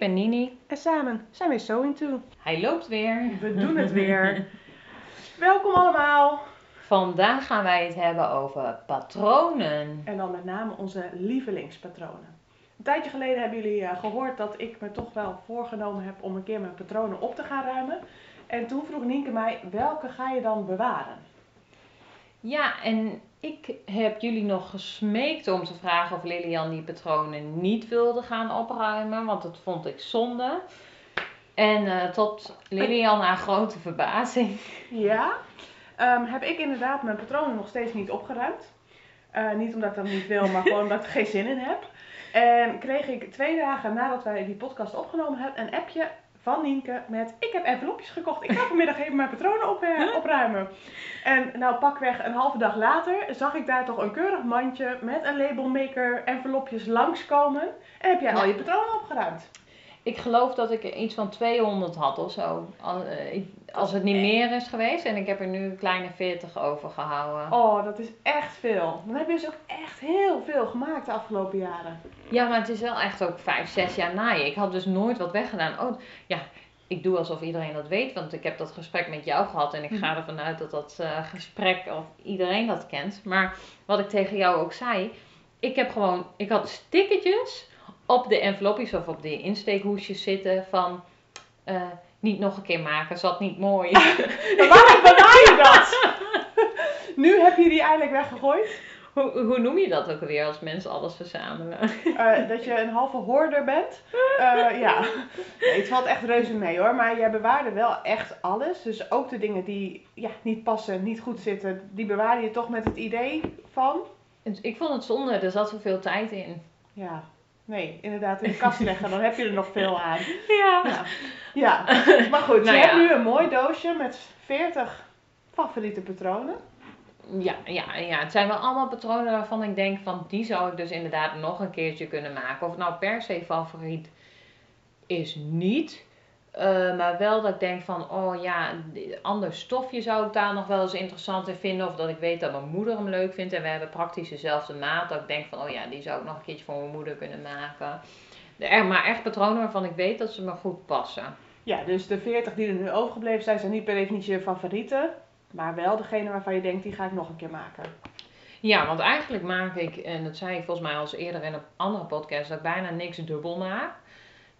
ben Nini. en samen zijn we So Into. Hij loopt weer. We doen het weer. Welkom allemaal. Vandaag gaan wij het hebben over patronen. En dan met name onze lievelingspatronen. Een tijdje geleden hebben jullie eh, gehoord dat ik me toch wel voorgenomen heb om een keer mijn patronen op te gaan ruimen. En toen vroeg Nienke mij, welke ga je dan bewaren? Ja, en ik heb jullie nog gesmeekt om te vragen of Lilian die patronen niet wilde gaan opruimen, want dat vond ik zonde. En eh, tot Lilian haar grote verbazing. Ja, ehm, heb ik inderdaad mijn patronen nog steeds niet opgeruimd. Eh, niet omdat ik dat niet wil, maar gewoon omdat ik er geen zin in heb. En kreeg ik twee dagen nadat wij die podcast opgenomen hebben een appje van Nienke met ik heb envelopjes gekocht. Ik ga vanmiddag even mijn patronen op, eh, opruimen. En nou pakweg een halve dag later zag ik daar toch een keurig mandje met een labelmaker envelopjes langskomen. En heb jij al je patronen opgeruimd? Ik geloof dat ik iets van 200 had of zo. Eh, Als het niet meer is geweest. En ik heb er nu een kleine 40 overgehouden. Oh, dat is echt veel. Dan heb je dus ook echt heel veel gemaakt de afgelopen jaren. Ja, maar het is wel echt ook vijf, zes jaar naaien. Ik had dus nooit wat weggedaan. Oh, ja, ik doe alsof iedereen dat weet, want ik heb dat gesprek met jou gehad en ik ga ervan uit dat dat eh, gesprek of iedereen dat kent. Maar wat ik tegen jou ook zei, ik heb gewoon, ik had stickertjes op de envelopjes of op de insteekhoesjes zitten van eh, niet nog een keer maken, zat niet mooi. Waarom bewaar je dat? nu heb je die eindelijk weggegooid. hoe, hoe noem je dat ook alweer als mensen alles verzamelen? Eh, dat je een halve hoorder bent. Eh, ja, nee, het valt echt reuze mee hoor. Maar jij bewaarde wel echt alles. Dus ook de dingen die ja, niet passen, niet goed zitten, die bewaarde je toch met het idee van... Ik vond het zonde, er zat zoveel tijd in. Ja, nee, inderdaad in de kast leggen, dan heb je er nog veel aan. Ja. Ja, ja. maar goed, Nou je ja. hebt nu een mooi doosje met 40 favoriete patronen. Ja, ja, ja, het zijn wel allemaal patronen waarvan ik denk van die zou ik dus inderdaad nog een keertje kunnen maken. Of het nou per se favoriet is niet. Eh, maar wel dat ik denk van, oh ja, ander stofje zou ik daar nog wel eens interessant in vinden. Of dat ik weet dat mijn moeder hem leuk vindt. En we hebben praktisch dezelfde maat. Dat ik denk van, oh ja, die zou ik nog een keertje voor mijn moeder kunnen maken. De- er- Maar echt patronen waarvan ik weet dat ze me goed passen. Ja, dus de 40 die er nu overgebleven zijn, zijn niet per definitie je favorieten. Maar wel degene waarvan je denkt, die ga ik nog een keer maken. Ja, want eigenlijk maak ik, en dat zei ik volgens mij al eens eerder in een andere podcast, dat ik bijna niks dubbel maak.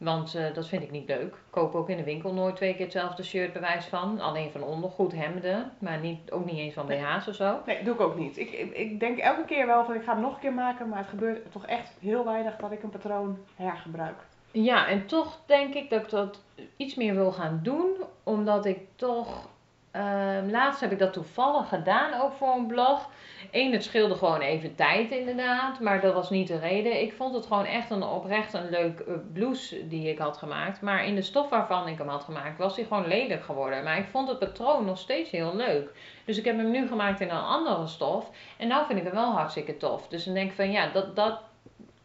Want eh, dat vind ik niet leuk. Ik koop ook in de winkel nooit twee keer hetzelfde shirt bewijs van. Alleen van ondergoed, hemden, maar niet, ook niet eens van BH's of zo. Nee, doe ik ook niet. Ik, ik, ik denk elke keer wel van ik ga hem nog een keer maken, maar het gebeurt toch echt heel weinig dat ik een patroon hergebruik. Ja, en toch denk ik dat ik dat iets meer wil gaan doen, omdat ik toch. Ehm, laatst heb ik dat toevallig gedaan, ook voor een blog. Eén, het scheelde gewoon even tijd inderdaad, maar dat was niet de reden. Ik vond het gewoon echt een oprecht een leuk eh, blouse die ik had gemaakt. Maar in de stof waarvan ik hem had gemaakt, was hij gewoon lelijk geworden. Maar ik vond het patroon nog steeds heel leuk. Dus ik heb hem nu gemaakt in een andere stof. En nou vind ik hem wel hartstikke tof. Dus dan denk ik van ja, dat, dat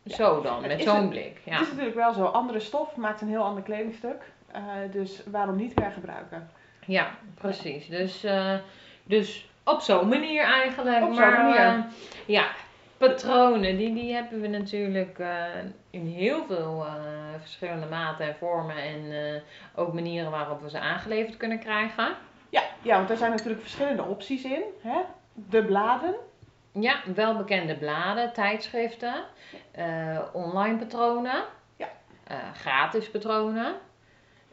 zo dan, met zo'n blik. Ja. Het is natuurlijk wel zo, andere stof maakt een heel ander kledingstuk. Eh, dus waarom niet hergebruiken? Ja, precies. Dus, eh, dus op zo'n manier eigenlijk. Op zo'n maar, manier. eh, ja, patronen, die, die hebben we natuurlijk eh, in heel veel verschillende maten en vormen. En ook manieren waarop we ze aangeleverd kunnen krijgen. Ja, ja, want er zijn natuurlijk verschillende opties in. Hè? De bladen. Ja, welbekende bladen, tijdschriften, online patronen, Ja. gratis patronen.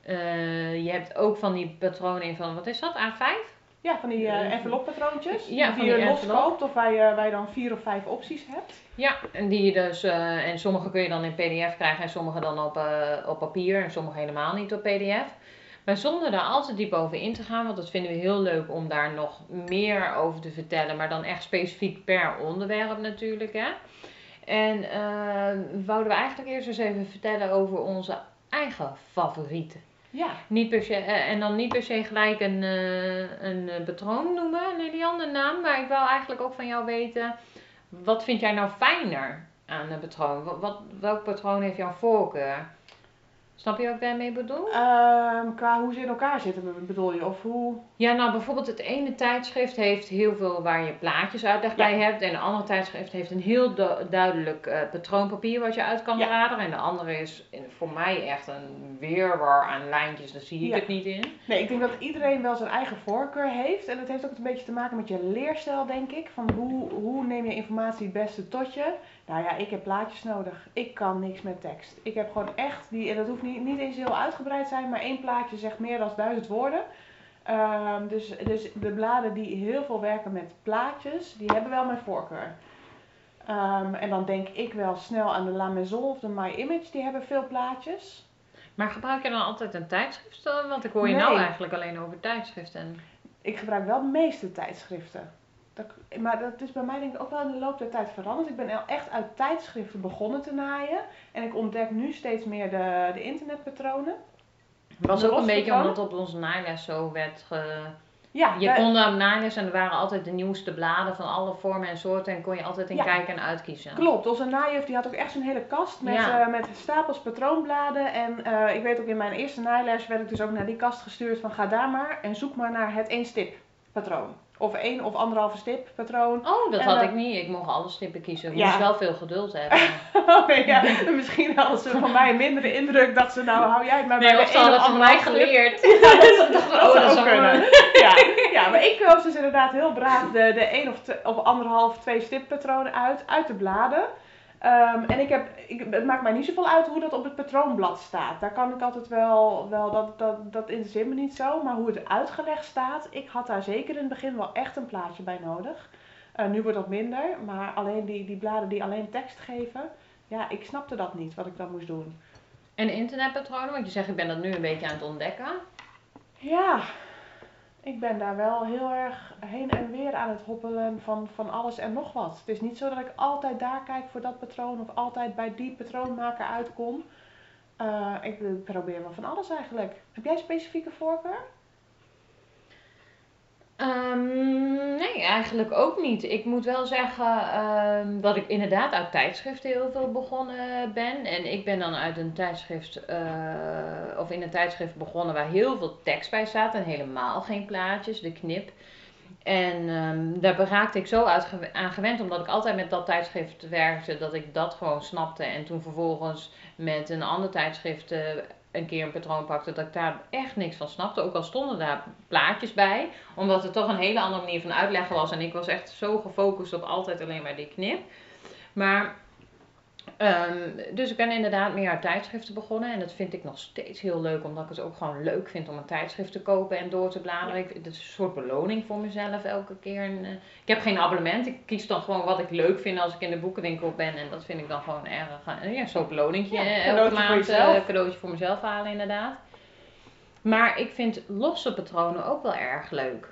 Eh, je hebt ook van die patronen in van, wat is dat, A5? Ja, van die Eh, enveloppatroontjes. ja, die van je die los envelop. koopt of waar je, waar je dan vier of vijf opties hebt. Ja, en die je dus, en sommige kun je dan in PDF krijgen en sommige dan op, op papier en sommige helemaal niet op PDF. Maar zonder daar al te diep over in te gaan, want dat vinden we heel leuk om daar nog meer over te vertellen, maar dan echt specifiek per onderwerp natuurlijk. Hè? En wouden we eigenlijk eerst eens even vertellen over onze eigen favorieten. Ja, Niet per eh, en dan niet per se gelijk een, eh, een eh, patroon noemen, Lilian, een naam. Maar ik wil eigenlijk ook van jou weten, wat vind jij nou fijner aan een patroon? Wat, welk patroon heeft jouw voorkeur? Snap je wat ik daarmee bedoel? Ehm, qua hoe ze in elkaar zitten, bedoel je? Of hoe... Ja, nou bijvoorbeeld het ene tijdschrift heeft heel veel waar je plaatjes uitleg Ja. bij hebt. En de andere tijdschrift heeft een heel du- duidelijk eh, patroonpapier wat je uit kan Ja. raderen. En de andere is voor mij echt een weerwar aan lijntjes, daar zie ik Ja. het niet in. Nee, ik denk dat iedereen wel zijn eigen voorkeur heeft. En dat heeft ook een beetje te maken met je leerstijl, denk ik. Van hoe, hoe neem je informatie het beste tot je? Nou ja, ik heb plaatjes nodig. Ik kan niks met tekst. Ik heb gewoon echt die, en dat hoeft niet, niet eens heel uitgebreid zijn, maar één plaatje zegt meer dan duizend woorden. Ehm, dus, dus de bladen die heel veel werken met plaatjes, die hebben wel mijn voorkeur. Ehm, en dan denk ik wel snel aan de La Maison of de My Image, die hebben veel plaatjes. Maar gebruik je dan altijd een tijdschrift? Want ik hoor je Nee. nou eigenlijk alleen over tijdschriften. Ik gebruik wel de meeste tijdschriften. Dat, maar dat is bij mij denk ik ook wel in de loop der tijd veranderd. Ik ben echt uit tijdschriften begonnen te naaien. En ik ontdek nu steeds meer de, de internetpatronen. Het was ook een beetje omdat op onze naailes zo werd ge... Ja, Je kon daar naailes en er waren altijd de nieuwste bladen van alle vormen en soorten. En kon je altijd in Ja. kijken en uitkiezen. Klopt, onze naaijuf die had ook echt zo'n hele kast met, Ja. eh, met stapels patroonbladen. En eh, ik weet ook in mijn eerste naailes werd ik dus ook naar die kast gestuurd van ga daar maar en zoek maar naar het één stip patroon. Of één of anderhalve stip patroon. Oh, dat En had dan- ik niet. Ik mocht alle stippen kiezen. Ik Ja. moest wel veel geduld hebben. Oh ja, misschien hadden ze van mij een mindere indruk dat ze nou hou jij het maar bij Nee, de of één hadden het van mij stip. geleerd. Dat oh, zou dat zou kunnen. maar. Ja, ja, maar ik koos dus inderdaad heel braaf de, de 1 of, te- of anderhalf, twee stippatronen uit, uit de bladen. Ehm, en ik heb, ik, het maakt mij niet zoveel uit hoe dat op het patroonblad staat. Daar kan ik altijd wel, wel dat, dat, dat interesseert me niet zo. Maar hoe het uitgelegd staat, ik had daar zeker in het begin wel echt een plaatje bij nodig. Eh, nu wordt dat minder, maar alleen die, die bladen die alleen tekst geven, ja, ik snapte dat niet, wat ik dan moest doen. En internetpatronen, want je zegt ik ben dat nu een beetje aan het ontdekken. Ja, ik ben daar wel heel erg heen en weer aan het hoppelen van, van alles en nog wat. Het is niet zo dat ik altijd daar kijk voor dat patroon of altijd bij die patroonmaker uitkom. Eh, ik probeer wel van alles eigenlijk. Heb jij specifieke voorkeur? Ehm, nee, eigenlijk ook niet. Ik moet wel zeggen ehm, dat ik inderdaad uit tijdschriften heel veel begonnen ben. En ik ben dan uit een tijdschrift, eh, of in een tijdschrift begonnen waar heel veel tekst bij staat en helemaal geen plaatjes, de knip. En ehm, daar raakte ik zo aan gewend, omdat ik altijd met dat tijdschrift werkte, dat ik dat gewoon snapte. En toen vervolgens met een ander tijdschrift eh, een keer een patroon pakte, dat ik daar echt niks van snapte. Ook al stonden daar plaatjes bij, omdat het toch een hele andere manier van uitleggen was. En ik was echt zo gefocust op altijd alleen maar die knip. Maar, ehm, dus ik ben inderdaad meer uit tijdschriften begonnen. En dat vind ik nog steeds heel leuk, omdat ik het ook gewoon leuk vind om een tijdschrift te kopen en door te bladeren. Ik, het is een soort beloning voor mezelf elke keer. En, eh, ik heb geen abonnement. Ik kies dan gewoon wat ik leuk vind als ik in de boekenwinkel ben. En dat vind ik dan gewoon erg. eh, ja, zo'n beloningje. Ja, eh, cadeautje elke maand eh, cadeautje voor mezelf halen, inderdaad. Maar ik vind losse patronen ook wel erg leuk.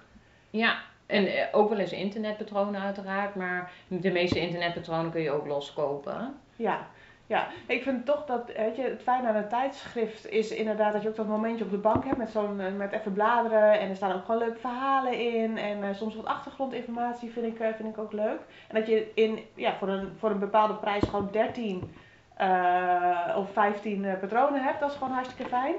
Ja, en ook wel eens internetpatronen uiteraard. Maar de meeste internetpatronen kun je ook los kopen. Ja, ja. Ik vind toch dat, weet je, het fijne aan een tijdschrift is inderdaad dat je ook dat momentje op de bank hebt met zo'n, eh, met even bladeren en er staan ook gewoon leuke verhalen in en eh, soms wat achtergrondinformatie vind ik, eh, vind ik ook leuk. En dat je in, ja, voor een, voor een bepaalde prijs gewoon 13 eh, of 15 eh, patronen hebt, dat is gewoon hartstikke fijn.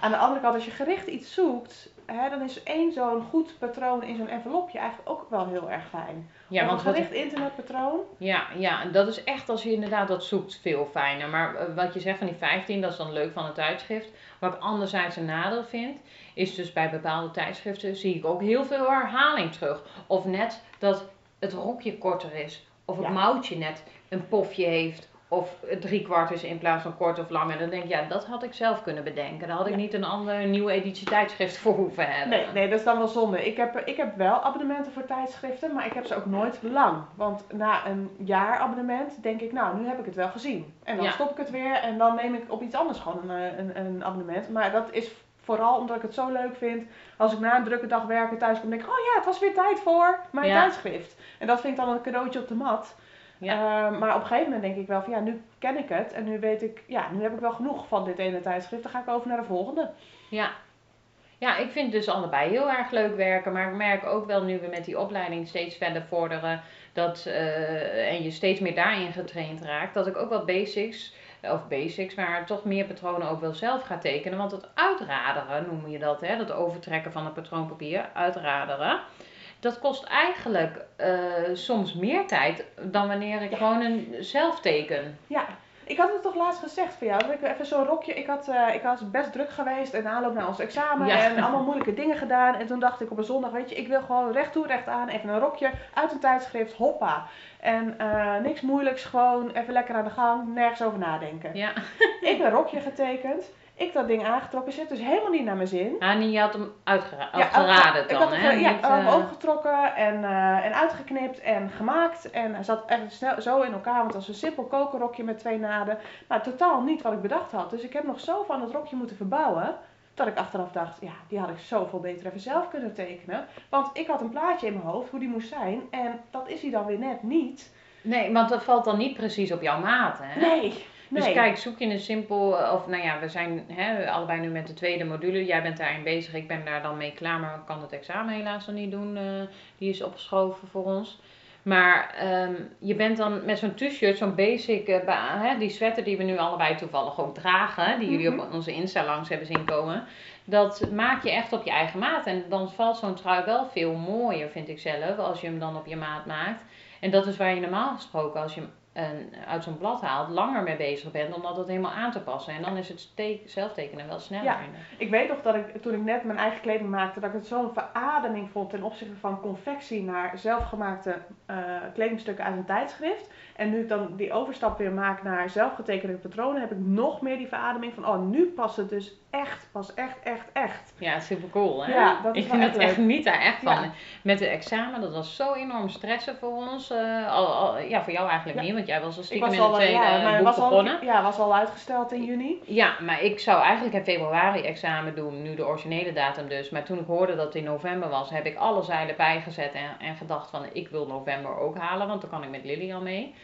Aan de andere kant, als je gericht iets zoekt, hè, dan is één zo'n goed patroon in zo'n envelopje eigenlijk ook wel heel erg fijn. Ja, Of want een wat gericht internetpatroon. Ja, ja, en dat is echt als je inderdaad dat zoekt veel fijner. Maar eh, wat je zegt van die 15, dat is dan leuk van een tijdschrift. Wat ik anderzijds een nadeel vind, is dus bij bepaalde tijdschriften zie ik ook heel veel herhaling terug. Of net dat het rokje korter is, of het Ja. mouwtje net een pofje heeft, of drie kwart is in plaats van kort of lang. En dan denk ik, ja, dat had ik zelf kunnen bedenken. Daar had ik Ja. niet een andere nieuwe editie tijdschrift voor hoeven hebben. Nee, nee, dat is dan wel zonde. Ik heb, ik heb wel abonnementen voor tijdschriften, maar ik heb ze ook nooit lang. Want na een jaar abonnement denk ik, nou, nu heb ik het wel gezien. En dan Ja. stop ik het weer en dan neem ik op iets anders gewoon een, eh, een, een abonnement. Maar dat is vooral omdat ik het zo leuk vind. Als ik na een drukke dag werken thuis kom, denk ik, oh ja, het was weer tijd voor mijn Ja. tijdschrift. En dat vind ik dan een cadeautje op de mat. Ja. Eh, maar op een gegeven moment denk ik wel van, ja, nu ken ik het. En nu weet ik, ja, nu heb ik wel genoeg van dit ene tijdschrift. Dan ga ik over naar de volgende. Ja. Ja, ik vind dus allebei heel erg leuk werken. Maar ik merk ook wel nu we met die opleiding steeds verder vorderen. Dat, eh, en je steeds meer daarin getraind raakt. Dat ik ook wat basics of basics, maar toch meer patronen ook wel zelf gaat tekenen. Want het uitraderen noem je dat, hè? dat overtrekken van het patroonpapier, uitraderen. Dat kost eigenlijk eh, soms meer tijd dan wanneer ik gewoon een zelf teken. Ja, ik had het toch laatst gezegd voor jou. Ik even zo'n rokje. Ik had, eh, ik was best druk geweest in aanloop naar ons examen. Ja. En allemaal moeilijke dingen gedaan. En toen dacht ik op een zondag, weet je, ik wil gewoon recht toe, recht aan. Even een rokje uit een tijdschrift. Hoppa. En eh, niks moeilijks. Gewoon even lekker aan de gang. Nergens over nadenken. Ja. Ik een rokje getekend. Ik dat ding aangetrokken. Zit dus helemaal niet naar mijn zin. Ah, nee, je had hem uitgera- Ja, uitgeraden ik dan, had eh, ja, uh, opgetrokken en, eh, en uitgeknipt en gemaakt. En hij zat echt snel, zo in elkaar, want het was een simpel kokerrokje met twee naden. Maar totaal niet wat ik bedacht had. Dus ik heb nog zo van het rokje moeten verbouwen. Dat ik achteraf dacht, ja, die had ik zoveel beter even zelf kunnen tekenen. Want ik had een plaatje in mijn hoofd hoe die moest zijn. En dat is hij dan weer net niet. Nee, want dat valt dan niet precies op jouw maat, hè? Nee, nee. Dus kijk, zoek je een simpel, eh, of nou ja, we zijn hè, allebei nu met de tweede module. Jij bent daarin bezig, ik ben daar dan mee klaar, maar ik kan het examen helaas nog niet doen. eh, die is opgeschoven voor ons. Maar ehm, je bent dan met zo'n t-shirt, zo'n basic, eh, hè, die sweater die we nu allebei toevallig ook dragen, die jullie Mhm. op onze Insta langs hebben zien komen. Dat maak je echt op je eigen maat. En dan valt zo'n trui wel veel mooier, vind ik zelf, als je hem dan op je maat maakt. En dat is waar je normaal gesproken, als je hem een, uit zo'n blad haalt, langer mee bezig bent om dat helemaal aan te passen. En dan is het ste- zelftekenen wel sneller. Ja. Ik weet nog dat ik toen ik net mijn eigen kleding maakte, dat ik het zo'n verademing vond ten opzichte van confectie naar zelfgemaakte eh, kledingstukken uit een tijdschrift. En nu ik dan die overstap weer maak naar zelfgetekende patronen, heb ik nog meer die verademing van, oh, nu past het dus echt, pas echt, echt, echt. Ja, super cool hè? Ja, dat is ik vind echt het echt niet daar echt van. Ja. Met de examen, dat was zo enorm stressen voor ons. eh, al, al- ja, voor jou eigenlijk Ja. niet, want jij was al Ik stiekem was in al, eh, tweede ja, maar boek was al, begonnen. ja, was al uitgesteld in juni. Ja, maar ik zou eigenlijk in februari examen doen, nu de originele datum dus. Maar toen ik hoorde dat het in november was, heb ik alle zeilen bijgezet en, en gedacht van ik wil november ook halen, want dan kan ik met Lily al mee.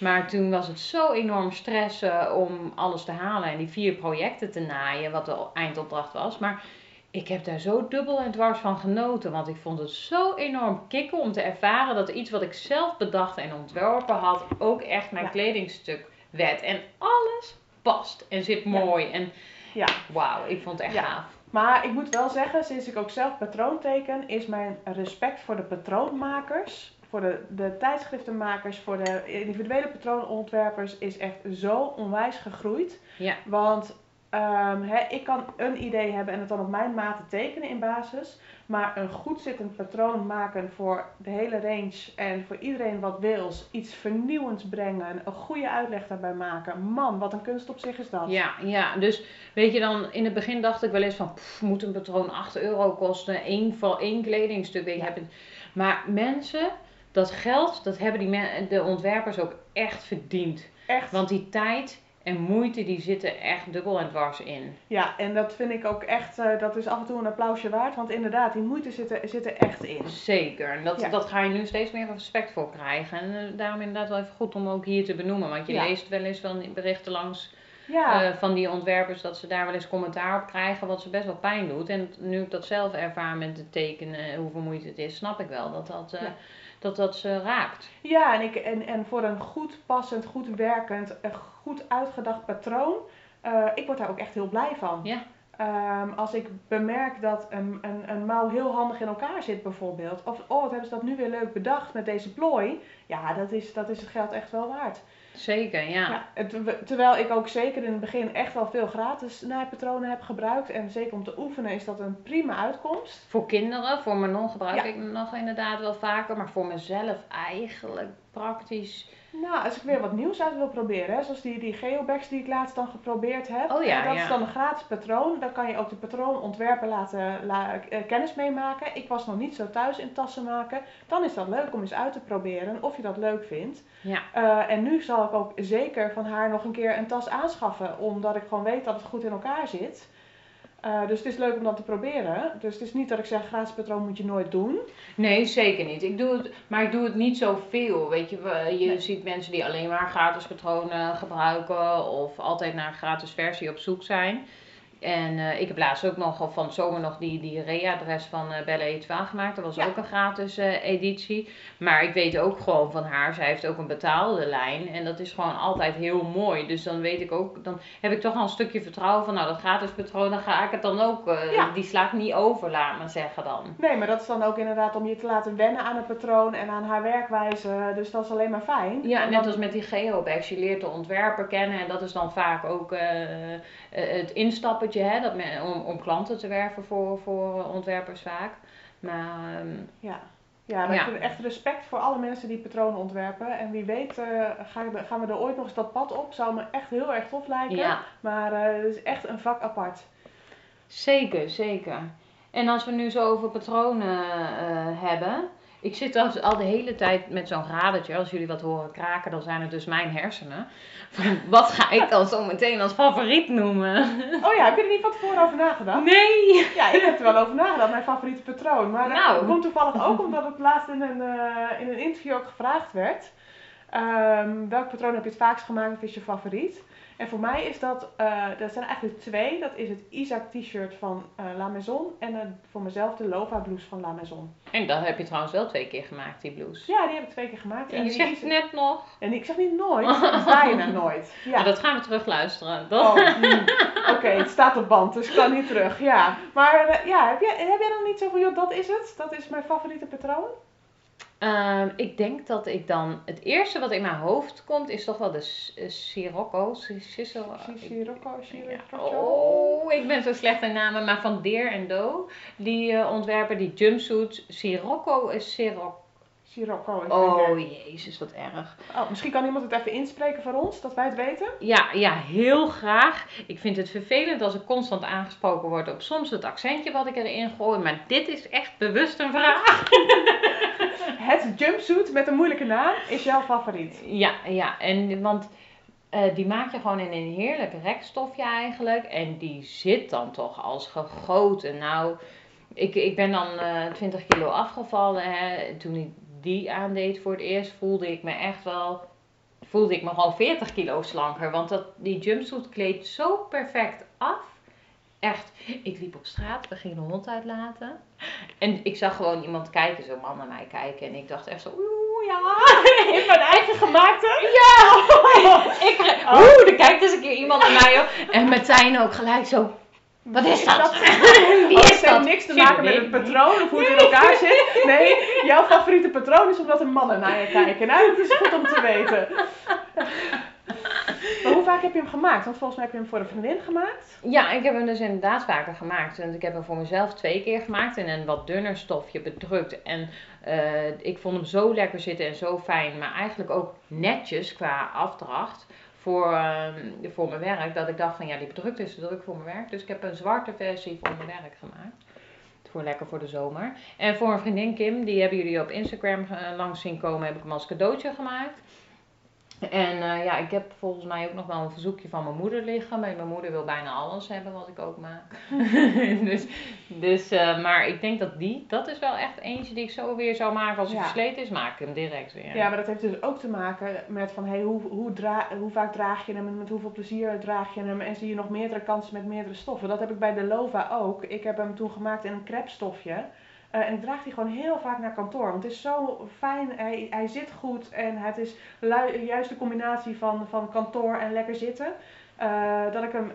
Maar toen was het zo enorm stressen om alles te halen en die vier projecten te naaien, wat de eindopdracht was. Maar ik heb daar zo dubbel en dwars van genoten, want ik vond het zo enorm kicken om te ervaren dat iets wat ik zelf bedacht en ontworpen had, ook echt mijn Ja. kledingstuk werd. En alles past en zit Ja. mooi. En Ja. wauw, ik vond het echt Ja. gaaf. Maar ik moet wel zeggen, sinds ik ook zelf patroon teken, is mijn respect voor de patroonmakers, voor de, de tijdschriftenmakers, voor de individuele patroonontwerpers, is echt zo onwijs gegroeid. Ja. Want ehm, ik kan een idee hebben en het dan op mijn maten tekenen in basis. Maar een goed zittend patroon maken voor de hele range en voor iedereen wat wils. Iets vernieuwends brengen, een goede uitleg daarbij maken. Man, wat een kunst op zich is dat. Ja, ja, dus weet je dan, in het begin dacht ik wel eens van, pff, moet een patroon 8 euro kosten, één, van één kledingstuk, weet je. Ja. Maar mensen, dat geld, dat hebben die men- de ontwerpers ook echt verdiend. Echt. Want die tijd en moeite, die zitten echt dubbel en dwars in. Ja, en dat vind ik ook echt, eh, dat is af en toe een applausje waard. Want inderdaad, die moeite zit er, zit er echt in. Zeker, en dat, Ja. dat ga je nu steeds meer respect voor krijgen. En eh, daarom inderdaad wel even goed om ook hier te benoemen. Want je Ja. leest wel eens van berichten langs Ja, eh, van die ontwerpers dat ze daar wel eens commentaar op krijgen, wat ze best wel pijn doet. En nu ik dat zelf ervaar met het tekenen, hoeveel moeite het is, snap ik wel dat dat, Ja. Dat, dat ze raakt. ja en, ik, en, en voor een goed passend, goed werkend, goed uitgedacht patroon, eh, ik word daar ook echt heel blij van. Ja. Ehm, als ik bemerk dat een, een, een mouw heel handig in elkaar zit bijvoorbeeld. Of, oh wat hebben ze dat nu weer leuk bedacht met deze plooi. Ja, dat is, dat is het geld echt wel waard. Zeker, ja. Ja, het- terwijl ik ook zeker in het begin echt wel veel gratis naaipatronen heb gebruikt. En zeker om te oefenen is dat een prima uitkomst. Voor kinderen, voor mijn non gebruik Ja. ik nog inderdaad wel vaker, maar voor mezelf eigenlijk praktisch. Nou, als ik weer wat nieuws uit wil proberen, hè, zoals die, die geobags die ik laatst dan geprobeerd heb. Oh ja, dat ja. is dan een gratis patroon. Daar kan je ook de patroonontwerper laten la- eh, kennis mee maken. Ik was nog niet zo thuis in tassen maken. Dan is dat leuk om eens uit te proberen of je dat leuk vindt. Ja. Eh, en nu zal ik ook zeker van haar nog een keer een tas aanschaffen, omdat ik gewoon weet dat het goed in elkaar zit. Eh, dus het is leuk om dat te proberen. Dus het is niet dat ik zeg, gratis patroon moet je nooit doen. Nee, zeker niet. Ik doe het, maar ik doe het niet zoveel. Weet je, je Nee. ziet mensen die alleen maar gratis patronen gebruiken of altijd naar een gratis versie op zoek zijn. En eh, ik heb laatst ook nog van zomer nog die, die re-adres van uh, Belle Etoile gemaakt. Dat was Ja. ook een gratis eh, editie. Maar ik weet ook gewoon van haar, zij heeft ook een betaalde lijn. En dat is gewoon altijd heel mooi. Dus dan weet ik ook, dan heb ik toch al een stukje vertrouwen van, nou dat gratis patroon, dan ga ik het dan ook, eh, Ja. die slaat niet over, laat maar zeggen dan. Nee, maar dat is dan ook inderdaad om je te laten wennen aan het patroon en aan haar werkwijze. Dus dat is alleen maar fijn. Ja, net dan- als met die geobags. Je leert de ontwerper kennen en dat is dan vaak ook eh, eh, hè, dat men, om, om klanten te werven voor, voor ontwerpers vaak. Maar ehm, Ja, ja, maar Ja. ik vind echt respect voor alle mensen die patronen ontwerpen. En wie weet eh, ga ik- gaan we er ooit nog eens dat pad op. Zou me echt heel erg tof lijken. ja, Maar eh, het is echt een vak apart. zeker, zeker. En als we nu zo over patronen eh, hebben. Ik zit al, al de hele tijd met zo'n radertje. Als jullie wat horen kraken, dan zijn het dus mijn hersenen. Van, wat ga ik dan zo meteen als favoriet noemen? Oh ja, heb je er niet van tevoren over nagedacht? Nee! Ja, ik heb er wel over nagedacht, mijn favoriete patroon. Maar Nou. dat komt toevallig ook omdat het laatst in een, eh, in een interview ook gevraagd werd. Ehm, welk patroon heb je het vaakst gemaakt of is je favoriet? En voor mij is dat, eh dat zijn eigenlijk twee. Dat is het Isaac t-shirt van eh, La Maison en voor mezelf de Lova blouse van La Maison. En dat heb je trouwens wel twee keer gemaakt, die blouse. Ja, die heb ik twee keer gemaakt. En je zegt Isaac- net nog. En ik zeg niet nooit, bijna nooit. Ja. Maar dat gaan we terugluisteren. Oh, Dat... hmm. Oké, het staat op band, dus ik kan niet terug. Ja, maar eh, ja, heb, jij, heb jij dan niet zo van, joh, dat is het? Dat is mijn favoriete patroon? Ehm, ik denk dat ik dan... Het eerste wat in mijn hoofd komt is toch wel de eh, Sirocco. Sirocco, Ja. Oh, ik ben zo slecht in namen. Maar van Deer en Do, die eh, ontwerper, die jumpsuit. Sirocco is Sirocco. Sirocco. is denk ik. Oh, jezus, wat erg. Oh, misschien kan iemand het even inspreken voor ons, dat wij het weten. Ja, ja, heel graag. Ik vind het vervelend als ik constant aangesproken word op soms het accentje wat ik erin gooi. Maar dit is echt bewust een vraag. Het jumpsuit met een moeilijke naam is jouw favoriet. Ja, ja, en want eh, die maak je gewoon in een heerlijk rekstofje eigenlijk. En die zit dan toch als gegoten. Nou, ik, ik ben dan eh 20 kilo afgevallen. Hè. Toen ik die aandeed voor het eerst, voelde ik me echt wel. Voelde ik me gewoon 40 kilo slanker. Want dat, die jumpsuit kleedt zo perfect af. Echt, ik liep op straat, we gingen een hond uitlaten. En ik zag gewoon iemand kijken, zo'n man naar mij kijken. En ik dacht echt zo, oeh ja. In mijn eigen gemaakte? Ja! Ik, oeh, er kijkt eens een keer iemand naar mij op. En Martijn ook gelijk zo. Wat is dat? Wie Oh, is heeft dat? niks te maken met het patroon of hoe het in elkaar zit. Nee, jouw favoriete patroon is omdat er mannen naar je kijken. Nou, dat is goed om te weten. Maar hoe vaak heb je hem gemaakt? Want volgens mij heb je hem voor een vriendin gemaakt. Ja, ik heb hem dus inderdaad vaker gemaakt. Want ik heb hem voor mezelf twee keer gemaakt in een wat dunner stofje bedrukt. En eh, ik vond hem zo lekker zitten en zo fijn. Maar eigenlijk ook netjes qua afdracht voor, ehm, voor mijn werk. Dat ik dacht van ja, die bedrukt is te druk voor mijn werk. Dus ik heb een zwarte versie voor mijn werk gemaakt. Voor lekker voor de zomer. En voor een vriendin Kim, die hebben jullie op Instagram eh, langs zien komen, heb ik hem als cadeautje gemaakt. En eh, ja, ik heb volgens mij ook nog wel een verzoekje van mijn moeder liggen. Maar mijn moeder wil bijna alles hebben wat ik ook maak. dus, dus eh, maar ik denk dat die, dat is wel echt eentje die ik zo weer zou maken. Als hij Ja. versleten is, maak ik hem direct weer. Ja, maar dat heeft dus ook te maken met van hey, hoe, hoe, dra hoe vaak draag je hem en met hoeveel plezier draag je hem. En zie je nog meerdere kansen met meerdere stoffen. Dat heb ik bij de Lova ook. Ik heb hem toen gemaakt in een crepe Eh, en ik draag die gewoon heel vaak naar kantoor. Want het is zo fijn, hij, hij zit goed en het is juist de combinatie van, van kantoor en lekker zitten. eh, dat ik hem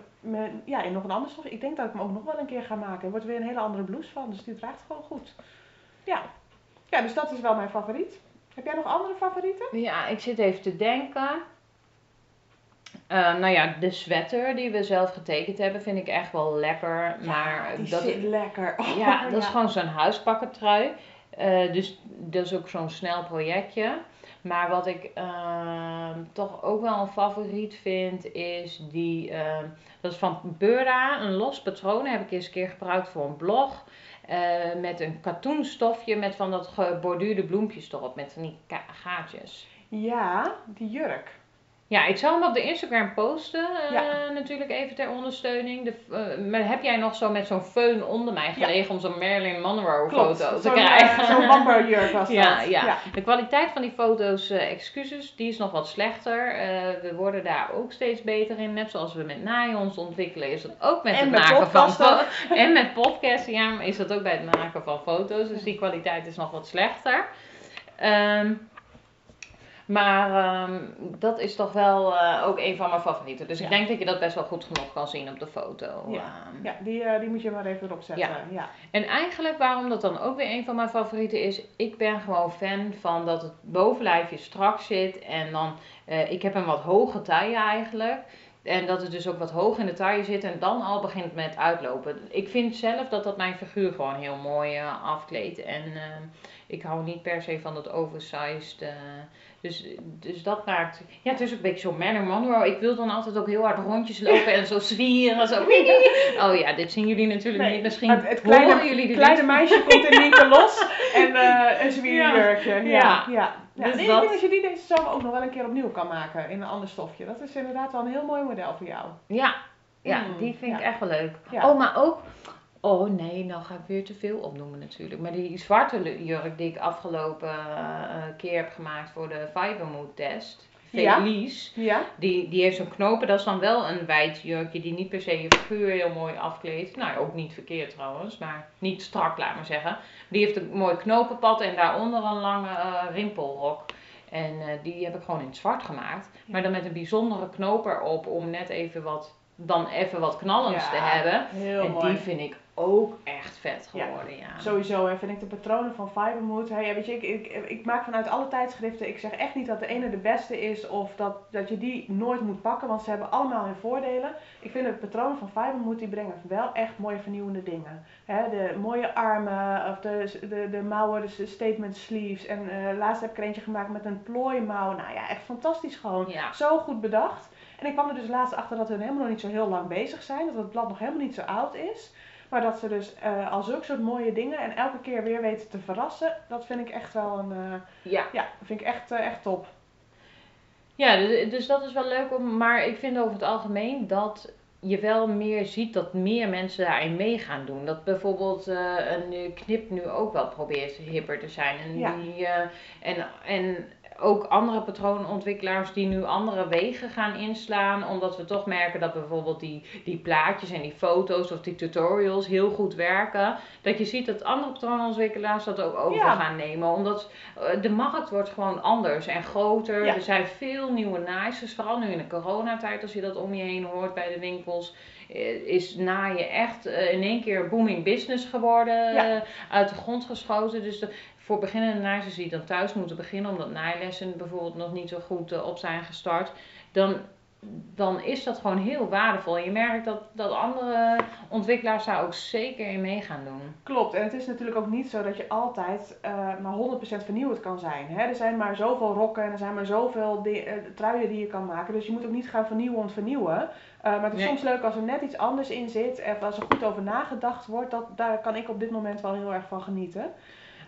ja, in nog een ander stof. Ik denk dat ik hem ook nog wel een keer ga maken. Er wordt weer een hele andere blouse van, dus die draagt gewoon goed. Ja. ja, dus dat is wel mijn favoriet. Heb jij nog andere favorieten? Ja, ik zit even te denken. Eh, nou ja, de sweater die we zelf getekend hebben vind ik echt wel lekker. maar die dat, zit lekker. Oh, ja, dat is gewoon zo'n huispakkentrui. Eh, dus dat is ook zo'n snel projectje. Maar wat ik ehm, toch ook wel een favoriet vind, is die. ehm, dat is van Beura, een los patroon. Heb ik eens een keer gebruikt voor een blog. eh, met een katoenstofje met van dat geborduurde bloempjes erop. Met van die gaatjes. Ja, die jurk. Ja, ik zal hem op de Instagram posten, eh, Ja. natuurlijk even ter ondersteuning. De, eh, maar heb jij nog zo met zo'n föhn onder mij gelegen om zo'n Marilyn Monroe Klopt, foto te zo'n, krijgen? eh, zo'n wamperjurk was Ja, dat. ja. De kwaliteit van die foto's, eh, excuses, die is nog wat slechter. Eh, we worden daar ook steeds beter in. Net zoals we met naaien ons ontwikkelen, is dat ook met En het met maken van podcasten. fo- En met podcasten, ja, is dat ook bij het maken van foto's. Dus die kwaliteit is nog wat slechter. Ehm, maar ehm, dat is toch wel eh, ook een van mijn favorieten. Dus ik Ja. denk dat je dat best wel goed genoeg kan zien op de foto. Ja. Ehm, Ja, die, eh, die moet je maar even erop zetten. Ja. Ja. en eigenlijk waarom dat dan ook weer een van mijn favorieten is, ik ben gewoon fan van dat het bovenlijfje strak zit en dan, eh, ik heb een wat hoge taille eigenlijk. En dat het dus ook wat hoog in de taille zit en dan al begint met uitlopen. Ik vind zelf dat dat mijn figuur gewoon heel mooi afkleedt. En eh, ik hou niet per se van dat oversized. Dus, dus dat maakt. Ja, het is ook een beetje zo'n Marilyn Monroe. Ik wil dan altijd ook heel hard rondjes lopen en zo zwieren. Zo. Oh ja, dit zien jullie natuurlijk Nee, niet. Misschien het, het kleine, jullie dit kleine meisje komt in Nienke los en eh een zwierjurkje. Ja. Ja. Ja. Ja. Dus nee, dat- Ik denk dat je die deze zomer ook nog wel een keer opnieuw kan maken in een ander stofje. Dat is inderdaad wel een heel mooi model voor jou. Ja, ja Mm, die vind ik ja. echt wel leuk. Ja. Oh, maar ook. Oh nee, nou ga ik weer te veel opnoemen natuurlijk. Maar die zwarte jurk die ik afgelopen eh, keer heb gemaakt voor de Fibermood test. Ja. Felice. Ja? Die, die heeft zo'n knopen, dat is dan wel een wijd jurkje die niet per se je figuur heel mooi afkleedt. Nou, ook niet verkeerd trouwens, maar niet strak, laat maar zeggen. Die heeft een mooi knopenpad en daaronder een lange eh, rimpelrok. En eh, die heb ik gewoon in het zwart gemaakt. Maar dan met een bijzondere knoop erop om net even wat, dan even wat knallends Ja, te hebben. Heel en mooi. die vind ik ook echt vet geworden, ja. Sowieso hè, vind ik de patronen van Fibermood. Hey, weet je, ik, ik, ik maak vanuit alle tijdschriften. Ik zeg echt niet dat de ene de beste is of dat, dat je die nooit moet pakken, want ze hebben allemaal hun voordelen. Ik vind de patronen van Fibermood die brengen wel echt mooie vernieuwende dingen. Hè, de mooie armen of de, de, de mouwen, de statement sleeves. En eh, laatst heb ik er eentje gemaakt met een plooimouw. Nou ja, echt fantastisch gewoon. Ja. Zo goed bedacht. En ik kwam er dus laatst achter dat hun helemaal nog niet zo heel lang bezig zijn. Dat het blad nog helemaal niet zo oud is. Maar dat ze dus eh, al zulke soort mooie dingen en elke keer weer weten te verrassen. Dat vind ik echt wel een. eh, ja. ja, dat vind ik echt, eh, echt top. Ja, dus, dus dat is wel leuk om. Maar ik vind over het algemeen dat je wel meer ziet dat meer mensen daarin mee gaan doen. Dat bijvoorbeeld eh, een knip nu ook wel probeert hipper te zijn. En, Ja. die, eh, en, en ook andere patroonenontwikkelaars die nu andere wegen gaan inslaan. Omdat we toch merken dat bijvoorbeeld die, die plaatjes en die foto's of die tutorials heel goed werken. Dat je ziet dat andere patroonontwikkelaars dat ook over Ja. gaan nemen. Omdat eh, de markt wordt gewoon anders en groter. Ja. Er zijn veel nieuwe naaisters, vooral nu in de coronatijd als je dat om je heen hoort bij de winkels. eh, Is naaien echt eh, in één keer booming business geworden, Ja. uit de grond geschoten. Dus de, voor beginnende naaisters die dan thuis moeten beginnen, omdat naailessen bijvoorbeeld nog niet zo goed eh, op zijn gestart, dan, dan is dat gewoon heel waardevol. En je merkt dat, dat andere ontwikkelaars daar ook zeker in mee gaan doen. Klopt, en het is natuurlijk ook niet zo dat je altijd eh, maar 100% vernieuwend kan zijn. Hè? Er zijn maar zoveel rokken en er zijn maar zoveel eh, truien die je kan maken. Dus je moet ook niet gaan vernieuwen om het vernieuwen. Maar het is Nee. soms leuk als er net iets anders in zit. En als er goed over nagedacht wordt. Dat, daar kan ik op dit moment wel heel erg van genieten.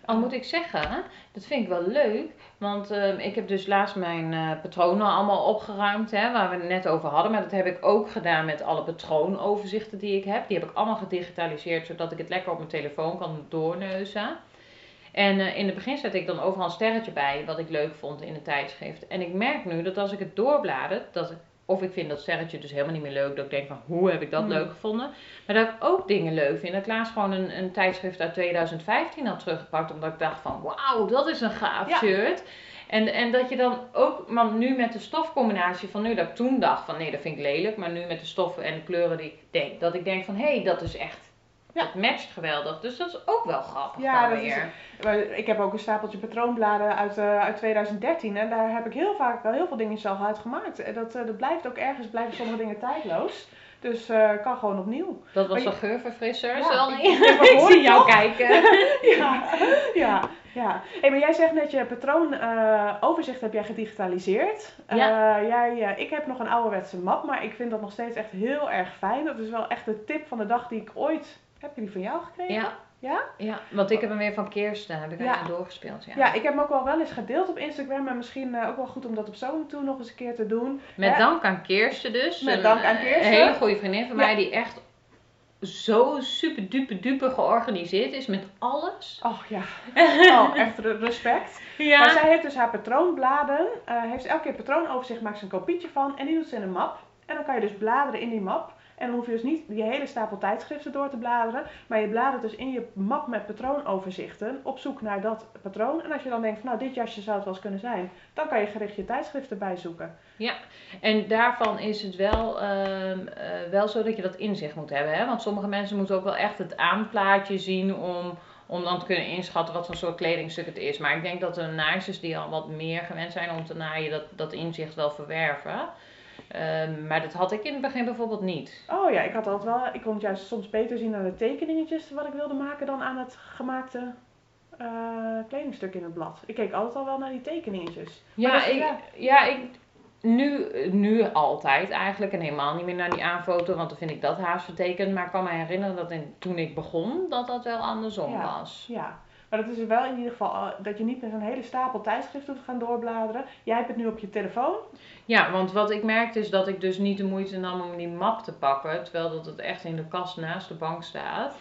Al moet ik zeggen, dat vind ik wel leuk. Want ehm, ik heb dus laatst mijn eh, patronen allemaal opgeruimd, hè, waar we het net over hadden. Maar dat heb ik ook gedaan met alle patroonoverzichten die ik heb. Die heb ik allemaal gedigitaliseerd, zodat ik het lekker op mijn telefoon kan doorneuzen. En eh, in het begin zette ik dan overal een sterretje bij, wat ik leuk vond in het tijdschrift. En ik merk nu dat als ik het doorblader, dat ik, of ik vind dat sterretje dus helemaal niet meer leuk, dat ik denk van, hoe heb ik dat Hmm. leuk gevonden? Maar dat ik ook dingen leuk vind. Dat ik laatst gewoon een, een tijdschrift uit 2015 had teruggepakt. Omdat ik dacht van wauw, dat is een gaaf Ja. shirt. En, en dat je dan ook, want nu met de stofcombinatie van nu, dat ik toen dacht van nee, dat vind ik lelijk. Maar nu met de stoffen en de kleuren die ik denk, dat ik denk van hé, hey, dat is echt, Ja. dat matcht geweldig. Dus dat is ook wel grappig Ja, dat weer. Ik heb ook een stapeltje patroonbladen uit, eh, uit 2013. En daar heb ik heel vaak wel heel veel dingen zelf uit gemaakt. En dat, eh, dat blijft ook ergens, blijven sommige dingen tijdloos. Dus eh kan gewoon opnieuw. Dat was een geurverfrisser, Ja, zal ik- ik, het zie jou kijken. ja, ja, ja. Hey, maar jij zegt net je patroonoverzicht heb jij gedigitaliseerd. Ja. Eh, jij, eh, ik heb nog een ouderwetse map, maar ik vind dat nog steeds echt heel erg fijn. Dat is wel echt de tip van de dag die ik ooit... Heb je die van jou gekregen? Ja, Ja? Ja, want ik heb hem weer van Kirsten, heb ik Ja. doorgespeeld. Ja. Ja, ik heb hem ook wel wel eens gedeeld op Instagram. En misschien eh, ook wel goed om dat op zo'n toe nog eens een keer te doen. Met dank aan Kirsten dus. Met Een, dank aan eh, Kirsten. Een hele goede vriendin van Ja. mij die echt zo super duper duper georganiseerd is met alles. Oh ja, oh, echt re- respect. Ja. Maar zij heeft dus haar patroonbladen. eh heeft ze elke keer patroonoverzicht, maakt ze een kopietje van. En die doet ze in een map. En dan kan je dus bladeren in die map. En dan hoef je dus niet je hele stapel tijdschriften door te bladeren. Maar je bladert dus in je map met patroonoverzichten op zoek naar dat patroon. En als je dan denkt van nou dit jasje zou het wel eens kunnen zijn. Dan kan je gericht je tijdschriften bijzoeken. En daarvan is het wel, ehm, eh, wel zo dat je dat inzicht moet hebben. Hè? Want sommige mensen moeten ook wel echt het aanplaatje zien om, om dan te kunnen inschatten wat voor soort kledingstuk het is. Maar ik denk dat de naaisters die al wat meer gewend zijn om te naaien, dat, dat inzicht wel verwerven. Ehm, maar dat had ik in het begin bijvoorbeeld niet. Oh ja, ik had altijd wel. Ik kon het juist soms beter zien aan de tekeningetjes wat ik wilde maken dan aan het gemaakte eh, kledingstuk in het blad. Ik keek altijd al wel naar die tekeningetjes. Ja, dat- ik, ja. ja, ik, nu, nu altijd eigenlijk. En helemaal niet meer naar die aanfoto, want dan vind ik dat haast vertekend. Maar ik kan me herinneren dat in, toen ik begon, dat dat wel andersom Ja. was. Ja, maar dat is wel in ieder geval eh, dat je niet met een hele stapel tijdschriften hoeft gaan doorbladeren. Jij hebt het nu op je telefoon. Ja, want wat ik merkte is dat ik dus niet de moeite nam om die map te pakken. Terwijl dat het echt in de kast naast de bank staat.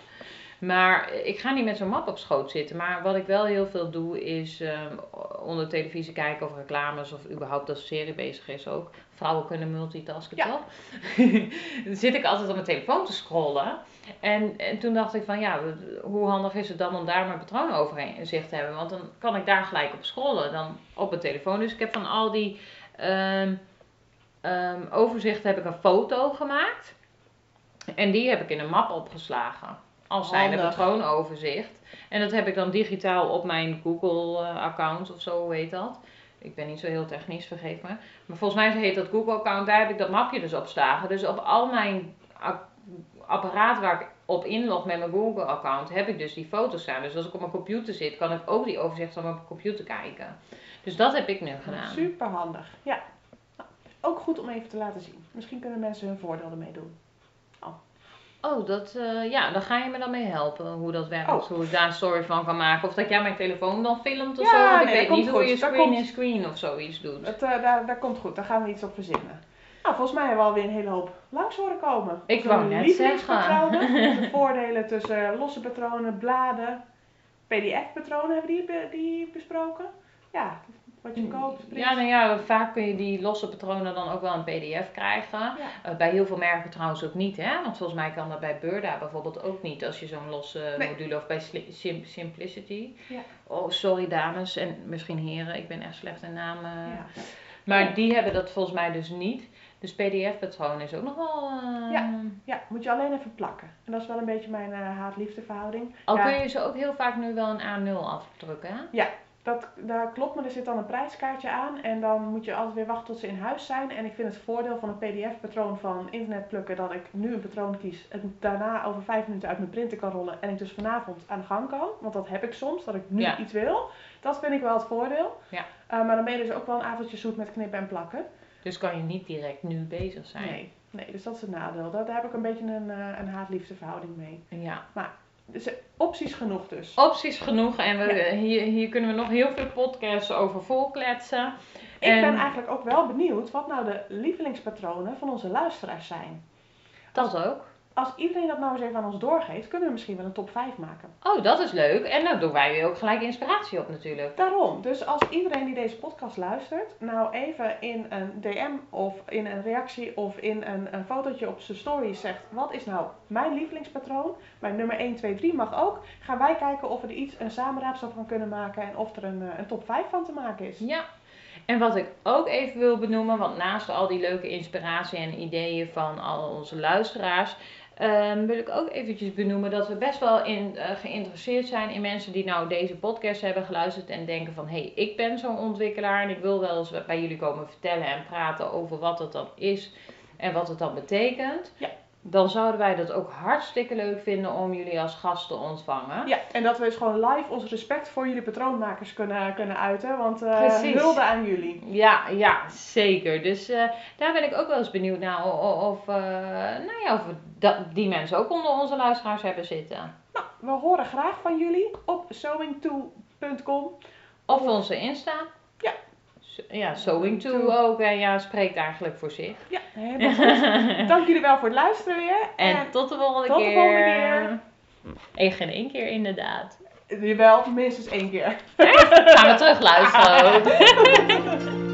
Maar ik ga niet met zo'n map op schoot zitten. Maar wat ik wel heel veel doe is ehm, onder televisie kijken of reclames of überhaupt als serie bezig is ook. Vrouwen kunnen multitasken Ja. toch? dan zit ik altijd op mijn telefoon te scrollen. En, en toen dacht ik van ja, hoe handig is het dan om daar mijn patroon overheen zicht te hebben? Want dan kan ik daar gelijk op scrollen dan op mijn telefoon. Dus ik heb van al die ehm, ehm, overzichten heb ik een foto gemaakt. En die heb ik in een map opgeslagen. Als zijn een Handig. patroonoverzicht. En dat heb ik dan digitaal op mijn Google-account of zo, heet dat? Ik ben niet zo heel technisch, vergeef me. Maar volgens mij heet dat Google-account, daar heb ik dat mapje dus op staan. Dus op al mijn apparaat waar ik op inlog met mijn Google-account, heb ik dus die foto's staan. Dus als ik op mijn computer zit, kan ik ook die overzicht op mijn computer kijken. Dus dat heb ik nu gedaan. Super handig. Ja. Nou, ook goed om even te laten zien. Misschien kunnen mensen hun voordeel ermee doen. Oh, dat, eh, ja, dan ga je me dan mee helpen hoe dat werkt. Oh. Hoe ik daar een story van kan maken. Of dat jij mijn telefoon dan filmt of Ja, zo. Want ik weet dat niet hoe je Dat screen komt- in screen of zoiets doet. Het, eh, daar, daar komt goed. Daar gaan we iets op verzinnen. Nou, volgens mij hebben we alweer een hele hoop langs horen komen. Ik wou net lievelingspatronen, De voordelen tussen losse patronen, bladen, pdf-patronen hebben die, die besproken. Ja, wat je koopt. print. Ja, nou ja, vaak kun je die losse patronen dan ook wel een pdf krijgen. Ja. Eh, bij heel veel merken trouwens ook niet, hè? Want volgens mij kan dat bij Burda bijvoorbeeld ook niet als je zo'n losse Nee. module of bij Sim- Simplicity. Ja. Oh, sorry dames en misschien heren, ik ben echt slecht in namen. Ja. Maar Ja. die hebben dat volgens mij dus niet. Dus pdf-patroon is ook nog wel... eh, Ja. Ja, moet je alleen even plakken. En dat is wel een beetje mijn eh, haat-liefde verhouding. Al Ja. kun je ze ook heel vaak nu wel een A0 afdrukken, hè? Dat, dat klopt, maar er zit dan een prijskaartje aan. En dan moet je altijd weer wachten tot ze in huis zijn. En ik vind het voordeel van een pdf-patroon van internet plukken dat ik nu een patroon kies. En daarna over vijf minuten uit mijn printer kan rollen. En ik dus vanavond aan de gang kan. Want dat heb ik soms, dat ik nu Ja. iets wil. Dat vind ik wel het voordeel. Ja. Eh, maar dan ben je dus ook wel een avondje zoet met knippen en plakken. Dus kan je niet direct nu bezig zijn. Nee, nee, dus dat is het nadeel. Daar, daar heb ik een beetje een, eh, een haat-liefde verhouding mee. Ja. Dus eh, opties genoeg dus. Opties genoeg en we, Ja. hier, hier kunnen we nog heel veel podcasts over volkletsen. Ik En- ben eigenlijk ook wel benieuwd wat nou de lievelingspatronen van onze luisteraars zijn. Dat ook. Als iedereen dat nou eens even aan ons doorgeeft, kunnen we misschien wel een top 5 maken. Oh, dat is leuk. En dan doen wij weer ook gelijk inspiratie op natuurlijk. Daarom, dus als iedereen die deze podcast luistert, nou even in een DM of in een reactie of in een, een fotootje op zijn story zegt: wat is nou mijn lievelingspatroon? Mijn nummer 1, 2, 3 mag ook. Gaan wij kijken of we er iets, een samenraapsel van kunnen maken en of er een, eh, een top 5 van te maken is. Ja. En wat ik ook even wil benoemen, want naast al die leuke inspiratie en ideeën van al onze luisteraars, ehm, wil ik ook eventjes benoemen dat we best wel in, eh, geïnteresseerd zijn in mensen die nou deze podcast hebben geluisterd en denken van, hé, hey, ik ben zo'n ontwikkelaar en ik wil wel eens bij jullie komen vertellen en praten over wat het dan is en wat het dan betekent. Ja. Dan zouden wij dat ook hartstikke leuk vinden om jullie als gast te ontvangen. Ja, en dat we dus gewoon live ons respect voor jullie patroonmakers kunnen, kunnen uiten. Want Precies. hulde aan jullie. Ja, ja, zeker. Dus eh, daar ben ik ook wel eens benieuwd naar of, eh, nou ja, of dat, die mensen ook onder onze luisteraars hebben zitten. Nou, we horen graag van jullie op sewingto.com. Of onze Insta. Ja. Ja, Sewing to ook. En ja, spreekt eigenlijk voor zich. Ja, helemaal goed. Dank jullie wel voor het luisteren weer. En tot de volgende tot de keer. volgende keer. Eén geen één keer inderdaad. Jawel, minstens één keer. Gaan we terug luisteren.